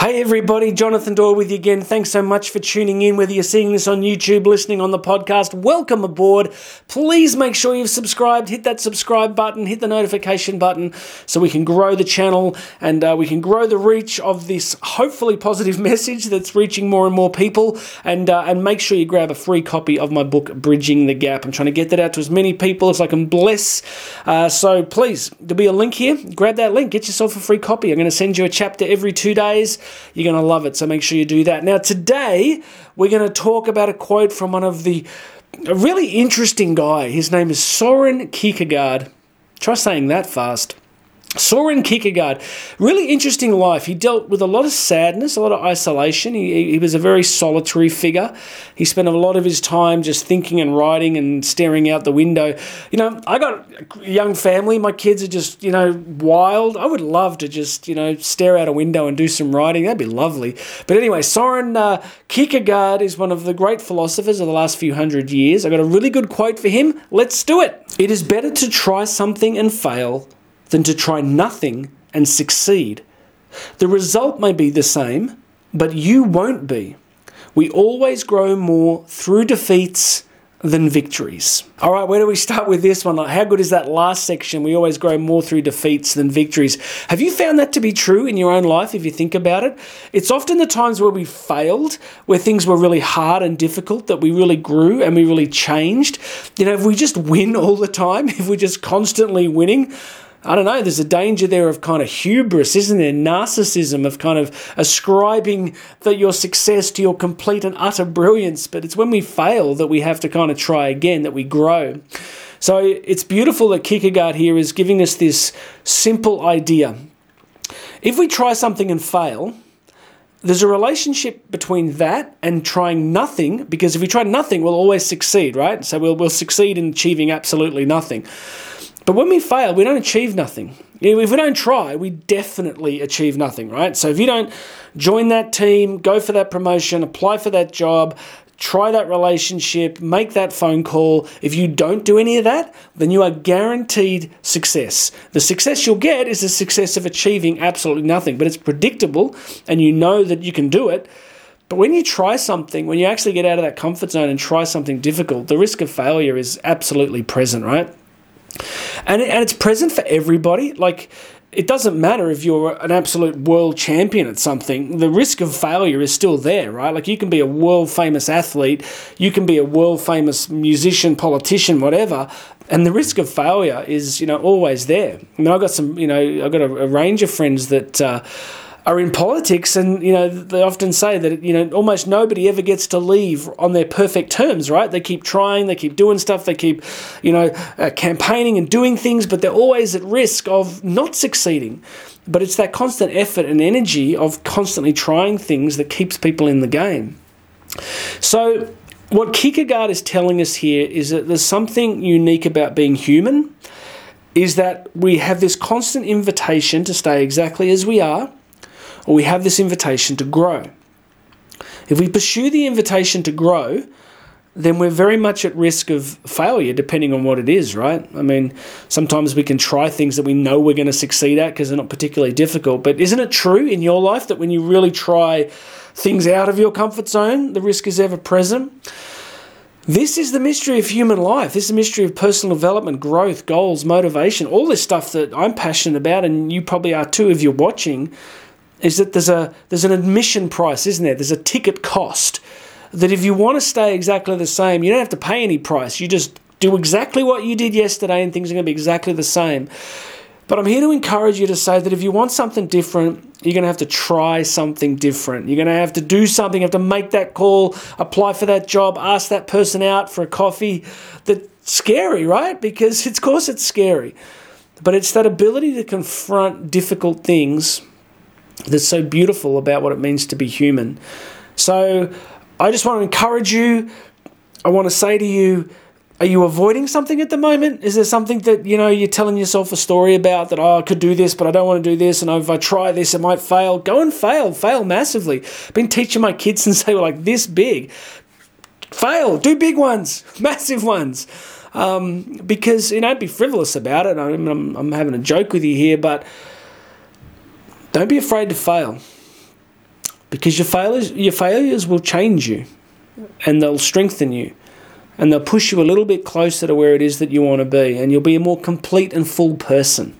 Hey everybody, Jonathan Doyle with you again. Thanks so much for tuning in. Whether you're seeing this on YouTube, listening on the podcast, welcome aboard. Please make sure you've subscribed. Hit that subscribe button, hit the notification button, so we can grow the channel and uh, we can grow the reach of this hopefully positive message that's reaching more and more people. And uh, and make sure you grab a free copy of my book, Bridging the Gap. I'm trying to get that out to as many people as I can bless. Uh, so please, there'll be a link here. Grab that link. Get yourself a free copy. I'm going to send you a chapter every two days. You're going to love it, so make sure you do that. Now, today, we're going to talk about a quote from one of the a really interesting guy. His name is Soren Kierkegaard. Try saying that fast. Soren Kierkegaard, really interesting life. He dealt with a lot of sadness, a lot of isolation. He, he was a very solitary figure. He spent a lot of his time just thinking and writing and staring out the window. You know, I got a young family. My kids are just, you know, wild. I would love to just, you know, stare out a window and do some writing. That'd be lovely. But anyway, Soren uh, Kierkegaard is one of the great philosophers of the last few hundred years. I got a really good quote for him. Let's do it. It is better to try something and fail than to try nothing and succeed. The result may be the same, but you won't be. We always grow more through defeats than victories. All right, where do we start with this one? How good is that last section? We always grow more through defeats than victories. Have you found that to be true in your own life if you think about it? It's often the times where we failed, where things were really hard and difficult, that we really grew and we really changed. You know, if we just win all the time, if we're just constantly winning, I don't know, there's a danger there of kind of hubris, isn't there? Narcissism, of kind of ascribing that your success to your complete and utter brilliance. But it's when we fail that we have to kind of try again, that we grow. So it's beautiful that Kierkegaard here is giving us this simple idea. If we try something and fail, there's a relationship between that and trying nothing, because if we try nothing, we'll always succeed, right? So we'll, we'll succeed in achieving absolutely nothing. But when we fail, we don't achieve nothing. If we don't try, we definitely achieve nothing, right? So if you don't join that team, go for that promotion, apply for that job, try that relationship, make that phone call. If you don't do any of that, then you are guaranteed success. The success you'll get is the success of achieving absolutely nothing, but it's predictable and you know that you can do it. But when you try something, when you actually get out of that comfort zone and try something difficult, the risk of failure is absolutely present, right? And and it's present for everybody. Like it doesn't matter if you're an absolute world champion at something, the risk of failure is still there, right? Like you can be a world famous athlete, you can be a world famous musician, politician, whatever, and the risk of failure is, you know, always there. I mean, I've got some, you know, I've got a, a range of friends that. Uh, are in politics, and you know they often say that you know almost nobody ever gets to leave on their perfect terms, right? They keep trying, they keep doing stuff, they keep you know uh, campaigning and doing things, but they're always at risk of not succeeding. But it's that constant effort and energy of constantly trying things that keeps people in the game. So, what Kierkegaard is telling us here is that there's something unique about being human. Is that we have this constant invitation to stay exactly as we are, or we have this invitation to grow. If we pursue the invitation to grow, then we're very much at risk of failure, depending on what it is, right? I mean, sometimes we can try things that we know we're going to succeed at because they're not particularly difficult. But isn't it true in your life that when you really try things out of your comfort zone, the risk is ever present? This is the mystery of human life. This is the mystery of personal development, growth, goals, motivation, all this stuff that I'm passionate about, and you probably are too if you're watching is that there's a there's an admission price, isn't there? There's a ticket cost. That if you want to stay exactly the same, you don't have to pay any price. You just do exactly what you did yesterday and things are going to be exactly the same. But I'm here to encourage you to say that if you want something different, you're going to have to try something different. You're going to have to do something, you have to make that call, apply for that job, ask that person out for a coffee. That's scary, right? Because of course it's scary. But it's that ability to confront difficult things that's so beautiful about what it means to be human. So I just want to encourage you. I want to say to you, are you avoiding something at the moment? Is there something that you know you're telling yourself a story about that oh I could do this but I don't want to do this and if I try this it might fail? Go and fail, fail massively. I've been teaching my kids since they were like this big. Fail, do big ones, massive ones. Um, because you know, be frivolous about it. I I'm, I'm having a joke with you here, but don't be afraid to fail. because your failures your failures will change you and they'll strengthen you and they'll push you a little bit closer to where it is that you want to be and you'll be a more complete and full person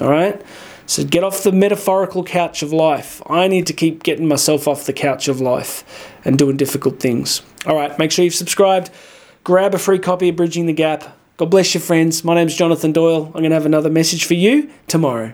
all right? So get off the metaphorical couch of life. I need to keep getting myself off the couch of life and doing difficult things. All right make sure you've subscribed. Grab a free copy of bridging the gap. God bless your friends. My name's jonathan doyle. I'm going to have another message for you tomorrow